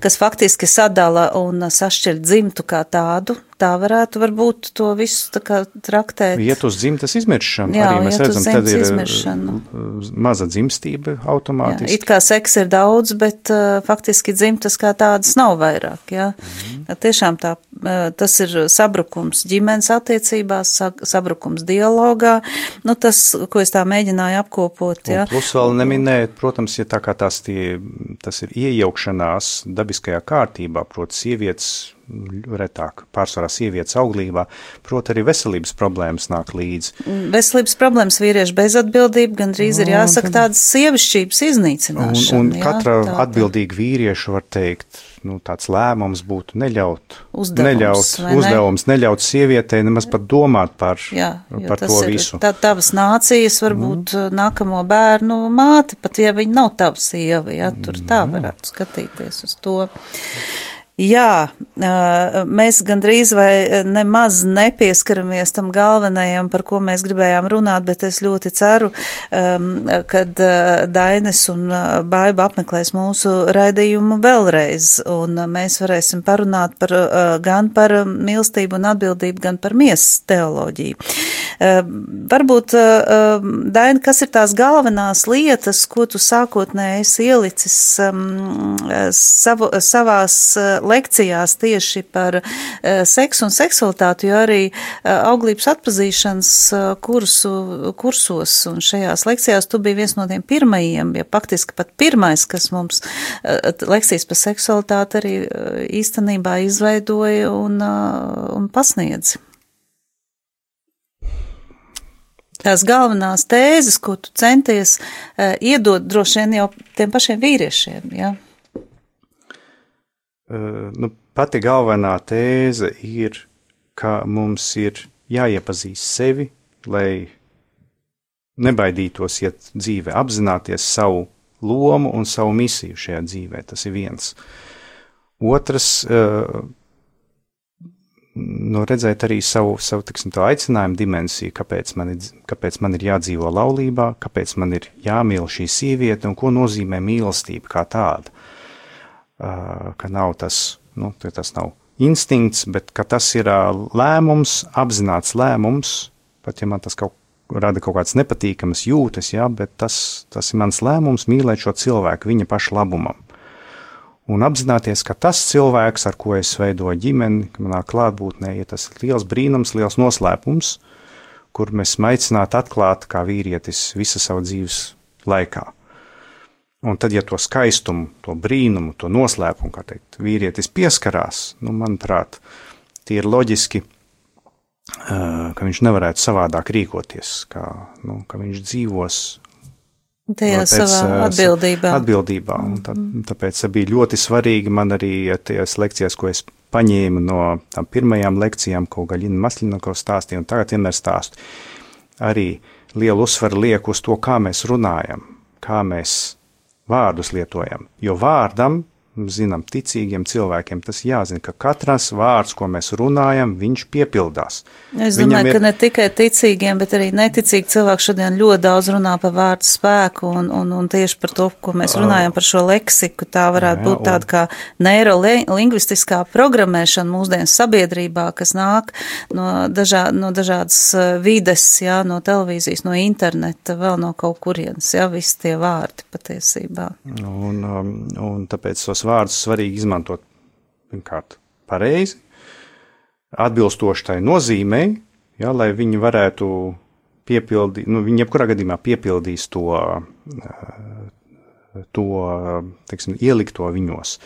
Speaker 2: kas faktiski sadala un sašķir dzimtu kā tādu. Tā varētu varbūt to visu tā kā traktēt.
Speaker 3: Iet uz dzimtas izmiršanu. Jā, arī mēs redzam, tad ir izmiršanu. maza dzimstība automātiski.
Speaker 2: Jā, it kā seks ir daudz, bet uh, faktiski dzimtas kā tādas nav vairāk. Jā. Mm. Tiešām tā, uh, tas ir sabrukums ģimenes attiecībās, sabrukums dialogā. Nu, tas ko es tā mēģināju apkopot. Ja.
Speaker 3: Un plus vēl neminēt, protams, ja tā kā tās tie, tas ir iejaukšanās dabiskajā kārtībā, proti sievietes retāk, pārsvarā sievietes auglībā, proti arī veselības problēmas nāk līdzi.
Speaker 2: Veselības problēmas vīriešu bezatbildība gandrīz ir jāsaka tādas sievišķības iznīcināšana.
Speaker 3: Un, un jā, katra tā, atbildīga vīrieša var teikt, nu, tāds lēmums būtu neļaut,
Speaker 2: uzdevums,
Speaker 3: neļaut uzdevums, ne? neļaut sievietei nemaz pat domāt par, Jā, par to ir, visu.
Speaker 2: Tā, tavas nācijas varbūt mm. nākamo bērnu māte, pat ja viņa nav tava sieva, ja tur tā mm. varētu skatīties uz to. Jā, mēs gandrīz vai nemaz nepieskaramies tam galvenajam, par ko mēs gribējām runāt, bet es ļoti ceru, kad Dainis un Baiba apmeklēs mūsu raidījumu vēlreiz, un mēs varēsim parunāt par, gan par mīlestību un atbildību, gan par miesas teoloģiju. Varbūt, Daini, kas ir tās galvenās lietas, ko tu sākotnēji esi ielicis savu, savās lekcijās tieši par eh, seksu un seksualitāti, jo arī eh, auglības atpazīšanas eh, kursu, kursos un šajās lekcijās tu biji viens no tiem pirmajiem, ja faktiski pat pirmais, kas mums lekcijas par seksualitāti arī īstenībā izveidoja un, un pasniedz. Tās galvenās tēzes, ko tu centies iedot droši vien jau tiem pašiem vīriešiem. Ja?
Speaker 3: Nu, pati galvenā tēze ir, ka mums ir jāiepazīst sevi, lai nebaidītos iet dzīvē, apzināties savu lomu un savu misiju šajā dzīvē. Tas ir viens. Otrs, uh, nu, redzēt arī savu, savu tiksim, aicinājumu dimensiju, kāpēc man, ir, kāpēc man ir jādzīvo laulībā, kāpēc man ir jāmīl šī sieviete un ko nozīmē mīlestība kā tāda. Ka nav tas, nu, tas nav instinkts, bet tas ir lēmums, apzināts lēmums, pat ja man tas kaut rada kaut kādas nepatīkamas jūtas, ja, bet tas, tas ir mans lēmums mīlēt šo cilvēku viņa paša labumam. Un apzināties, ka tas cilvēks, ar ko es veidoju ģimeni, manā klātbūtnē, ir tas liels brīnums, liels noslēpums, kur mēs aicinātu atklāt kā vīrietis visu savu dzīves laikā. Un tad, ja to skaistumu, to brīnumu, to noslēpumu, kā teikt, vīrietis pieskarās, nu, manuprāt, tie ir loģiski ka viņš nevarētu savādāk rīkoties, kā, nu, ka viņš dzīvos
Speaker 2: Tajā pēc, savā atbildībā.
Speaker 3: atbildībā. Un tā, mm. Tāpēc bija ļoti svarīgi man arī tajās lekcijās, ko es paņēmu no tām pirmajām lekcijām, ko Gaļina Maslinako stāstīja, un tagad vienmēr stāstu. Arī lielu uzsvaru liek uz to, kā mēs runājam, kā mēs vārdus lietojam. Jo vārdam zinām, ticīgiem cilvēkiem tas jāzina, ka katrs vārds, ko mēs runājam, viņš piepildās.
Speaker 2: Es Viņam domāju, ir... ka ne tikai ticīgiem, bet arī neticīgi cilvēki šodien ļoti daudz runā par vārdu spēku un, un, un tieši par to, ko mēs runājam par šo leksiku. Tā varētu jā, būt tāda kā neirolingvistiskā programmēšana mūsdienu sabiedrībā, kas nāk no, dažā, no dažādas uh, vides, jā, no televīzijas, no interneta, vēl no kaut kurienes, jā, visi tie vārdi patiesībā.
Speaker 3: Un, um, un tāpēc tos šos vārdus svarīgi izmantot pirmkārt pareizi, atbilstoši tai nozīmei, ja, lai viņi varētu piepildīt, nu, viņi jebkurā gadījumā piepildīs to, to teiksim, ielikto viņos.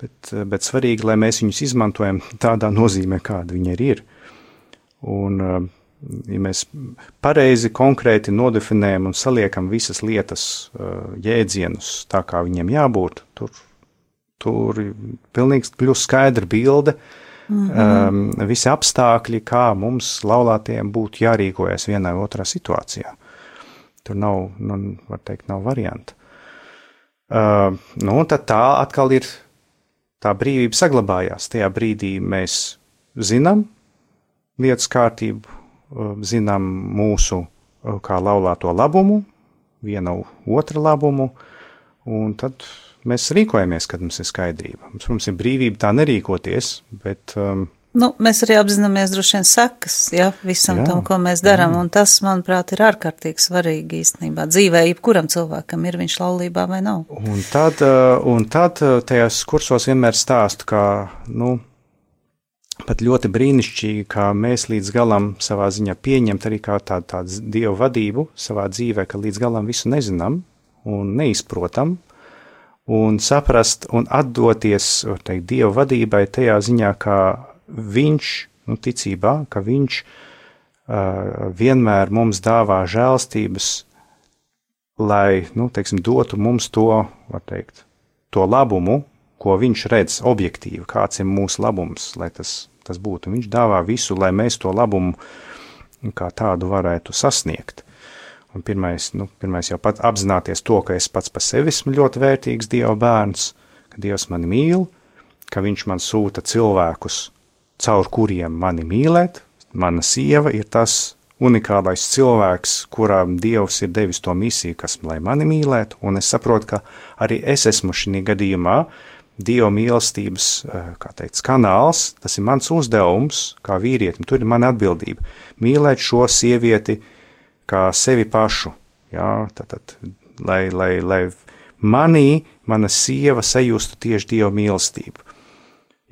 Speaker 3: Bet, bet svarīgi, lai mēs viņus izmantojam tādā nozīmē, kāda viņi ir. Un, ja mēs pareizi, konkrēti nodefinējam un saliekam visas lietas, jēdzienus tā, kā viņiem jābūt, tur Tur pilnīgi kļūst skaidra bilde, mm -hmm. um, visi apstākļi, kā mums laulātiem būtu jārīkojas vienā vai otrā situācijā. Tur nav, nu, var teikt, nav varianta. Uh, nu, tad tā atkal ir tā brīvība saglabājās. Tajā brīdī mēs zinām lietas kārtību, uh, zinām mūsu uh, kā laulāto labumu, viena otra labumu, un tad mēs rīkojamies, kad mums ir skaidrība. Mums, protams, ir brīvība tā nerīkoties, bet. Um,
Speaker 2: Nu, mēs arī apzināmies droši vien sekas, ja, visam jā, tam, ko mēs darām, un tas, manuprāt, ir ārkārtīgi svarīgi īstenībā dzīvē, jebkuram cilvēkam ir viņš laulībā vai nav.
Speaker 3: Un tad, uh, un tad uh, tajās kursos vienmēr stāstu, ka, nu, pat ļoti brīnišķīgi, kā mēs līdz galam savā ziņā pieņemt arī kā tādu, tādu dievu vadību savā dzīvē, ka līdz galam visu nezinām un neizprotam, un saprast un atdoties, teikt, Dieva vadībai tajā ziņā, ka viņš, nu, ticībā, ka viņš uh, vienmēr mums dāvā žēlstības, lai, nu, teiksim, dotu mums to, var teikt, to labumu, ko viņš redz objektīvi, kāds ir mūsu labums, lai tas, tas būtu. Viņš dāvā visu, lai mēs to labumu kā tādu varētu sasniegt. Un pirmais, nu, pirmais jau pat apzināties to, ka es pats par sevi esmu ļoti vērtīgs Dieva bērns, ka Dievs mani mīl, ka Viņš man sūta cilvēkus, caur kuriem mani mīlēt. Mana sieva ir tas unikālais cilvēks, kurām Dievs ir devis to misiju, kas lai mani mīlētu, un es saprotu, ka arī es esmu šī gadījumā Dieva mīlestības, eh, kā teikt, kanāls, tas ir mans uzdevums kā vīrietim, tur ir mana atbildība - mīlēt šo sievieti, uh, kā sevi pašu. Jā, tātad, lai, lai, lai manī mana sieva sajustu tieši Dieva mīlestību.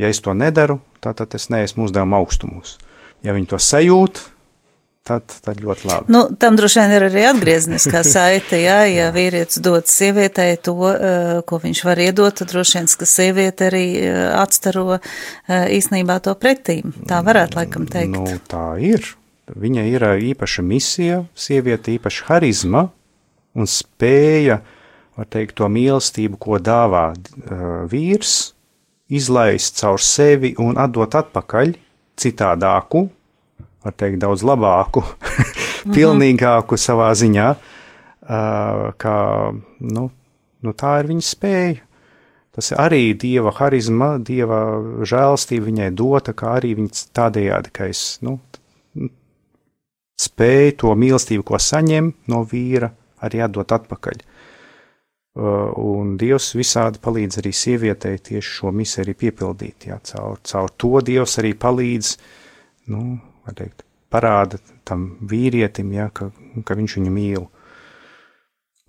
Speaker 3: Ja es to nedaru, tad, tad es neesmu uzdevuma augstumos. Ja viņi to sajūt, tad, tad ļoti labi.
Speaker 2: Nu, tam droši vien ir arī atgriezniskā saite, jā, ja vīrietis dod sievietei to, eh, ko viņš var iedot, tad droši vien, ka sieviete arī eh, atstaro eh, īsnībā to pretīm. Tā varētu laikam teikt.
Speaker 3: Nu, tā ir. Viņa ir īpaša misija, sieviete īpaša harizma un spēja, var teikt, to mīlestību, ko dāvā vīrs, izlaist caur sevi un atdot atpakaļ citādāku, var teikt, daudz labāku, pilnīgāku savā ziņā, kā, nu, nu, tā ir viņa spēja. Tas ir arī dieva harizma, dieva žēlstība viņai dota, kā arī viņa tādējādi, ka es nu, spēju to mīlestību, ko saņem no vīra, arī atdot atpakaļ. Uh, un Dievs visādi palīdz arī sievietei tieši šo misiju arī piepildīt. Jā, caur, caur to Dievs arī palīdz, nu, teikt, parāda tam vīrietim, jā, ka, ka viņš viņu mīl.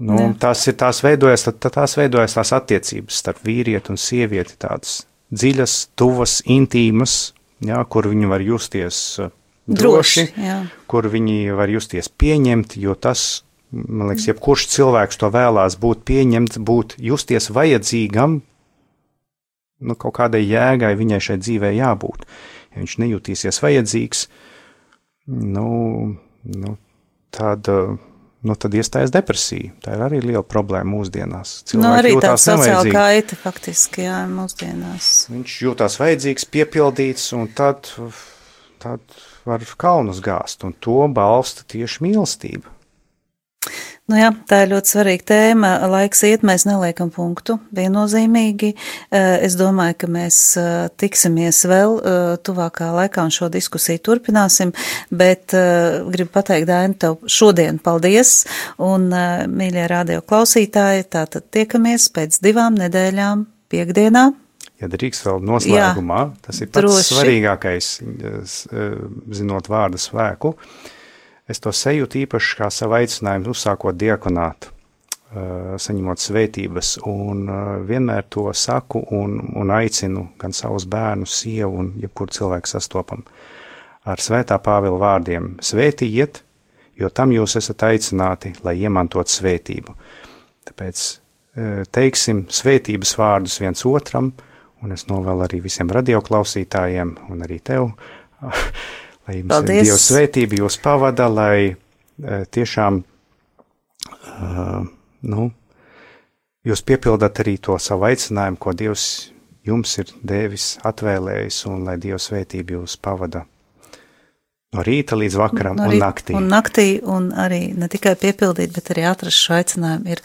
Speaker 3: Nu,
Speaker 2: Jā.
Speaker 3: tās ir tās veidojas, tad tās veidojas tās attiecības starp vīrieti un sievieti, tādas dziļas, tuvas, intīmas, jā, kur viņi var justies uh, droši,
Speaker 2: Droši, jā.
Speaker 3: kur viņi var justies pieņemti, jo tas, man liekas, jebkurš cilvēks to vēlās būt pieņemts, būt justies vajadzīgam, nu, kaut kādai jēgai viņai šai dzīvē jābūt. Ja viņš nejutīsies vajadzīgs, nu, nu tad, nu, tad iestājas depresija. Tā ir arī liela problēma mūsdienās.
Speaker 2: Nu,
Speaker 3: Cilvēki
Speaker 2: arī tāda
Speaker 3: jūtās
Speaker 2: sociāla kaita faktiski, jā, mūsdienās.
Speaker 3: Viņš jūtas vajadzīgs, piepildīts, un tad, tad var kalnus gāzt, un to balsta tieši mīlestība.
Speaker 2: Nu jā, tā ir ļoti svarīga tēma. Laiks iet, mēs neliekam punktu viennozīmīgi. Eh, Es domāju, ka mēs eh, tiksimies vēl eh, tuvākā laikā un šo diskusiju turpināsim, bet gribu pateikt, Daini, tev šodien paldies un, mīļie radio klausītāji, tātad tiekamies pēc divām nedēļām piekdienā.
Speaker 3: Ja drīkst vēl noslēgumā, Jā, tas ir pats
Speaker 2: droši.
Speaker 3: svarīgākais, s- eh, zinot vārdu svēku. Es to sajūtu īpaši kā savu aicinājumu, uzsākot diakonātu, eh, saņemot svētības, un eh, vienmēr to saku un, un aicinu gan savus bērnus, sievu un jebkuru cilvēku sastopam ar svētā Pāvila vārdiem: Svētījiet, jo tam jūs esat aicināti, lai iemantot svētību. Tāpēc eh, teiksim svētības vārdus viens otram, un es novēlu arī visiem radioklausītājiem, un arī tev, lai jums
Speaker 2: Paldies.
Speaker 3: Dieva svētība jūs pavada, lai eh, tiešām, uh, nu, jūs piepildat arī to savu aicinājumu, ko Dievs jums ir devis, atvēlējis, un lai Dieva svētība jūs pavada no rīta līdz vakaram
Speaker 2: No
Speaker 3: un
Speaker 2: rīta
Speaker 3: naktī.
Speaker 2: Un naktī, un arī ne tikai piepildīt, bet arī atrast šo aicinājumu ir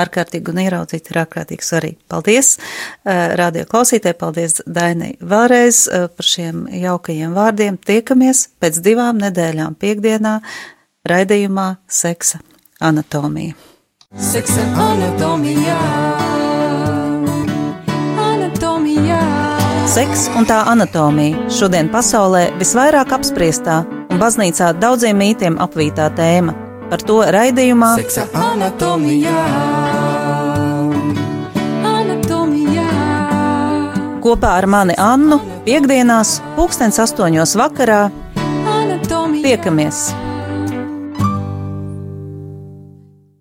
Speaker 2: ārkārtīgi un ieraudzīt ir ārkārtīgi svarīgi. Paldies, eh, radio klausītāji, paldies Dainai vēlreiz eh, par šiem jaukajiem vārdiem. Tiekamies pēc divām nedēļām piekdienā raidījumā Seksa anatomija.
Speaker 1: Seksa. Anatomijā.
Speaker 2: Seks un tā anatomija šodien pasaulē visvairāk apspriestā un baznīcā daudziem mītiem apvītā tēma. Par to raidījumā
Speaker 1: Seksa anatomijā. Anatomijā.
Speaker 2: kopā ar mani Annu piekdienās, pulkstens astoņos vakarā
Speaker 1: Anatomijā.
Speaker 2: tiekamies!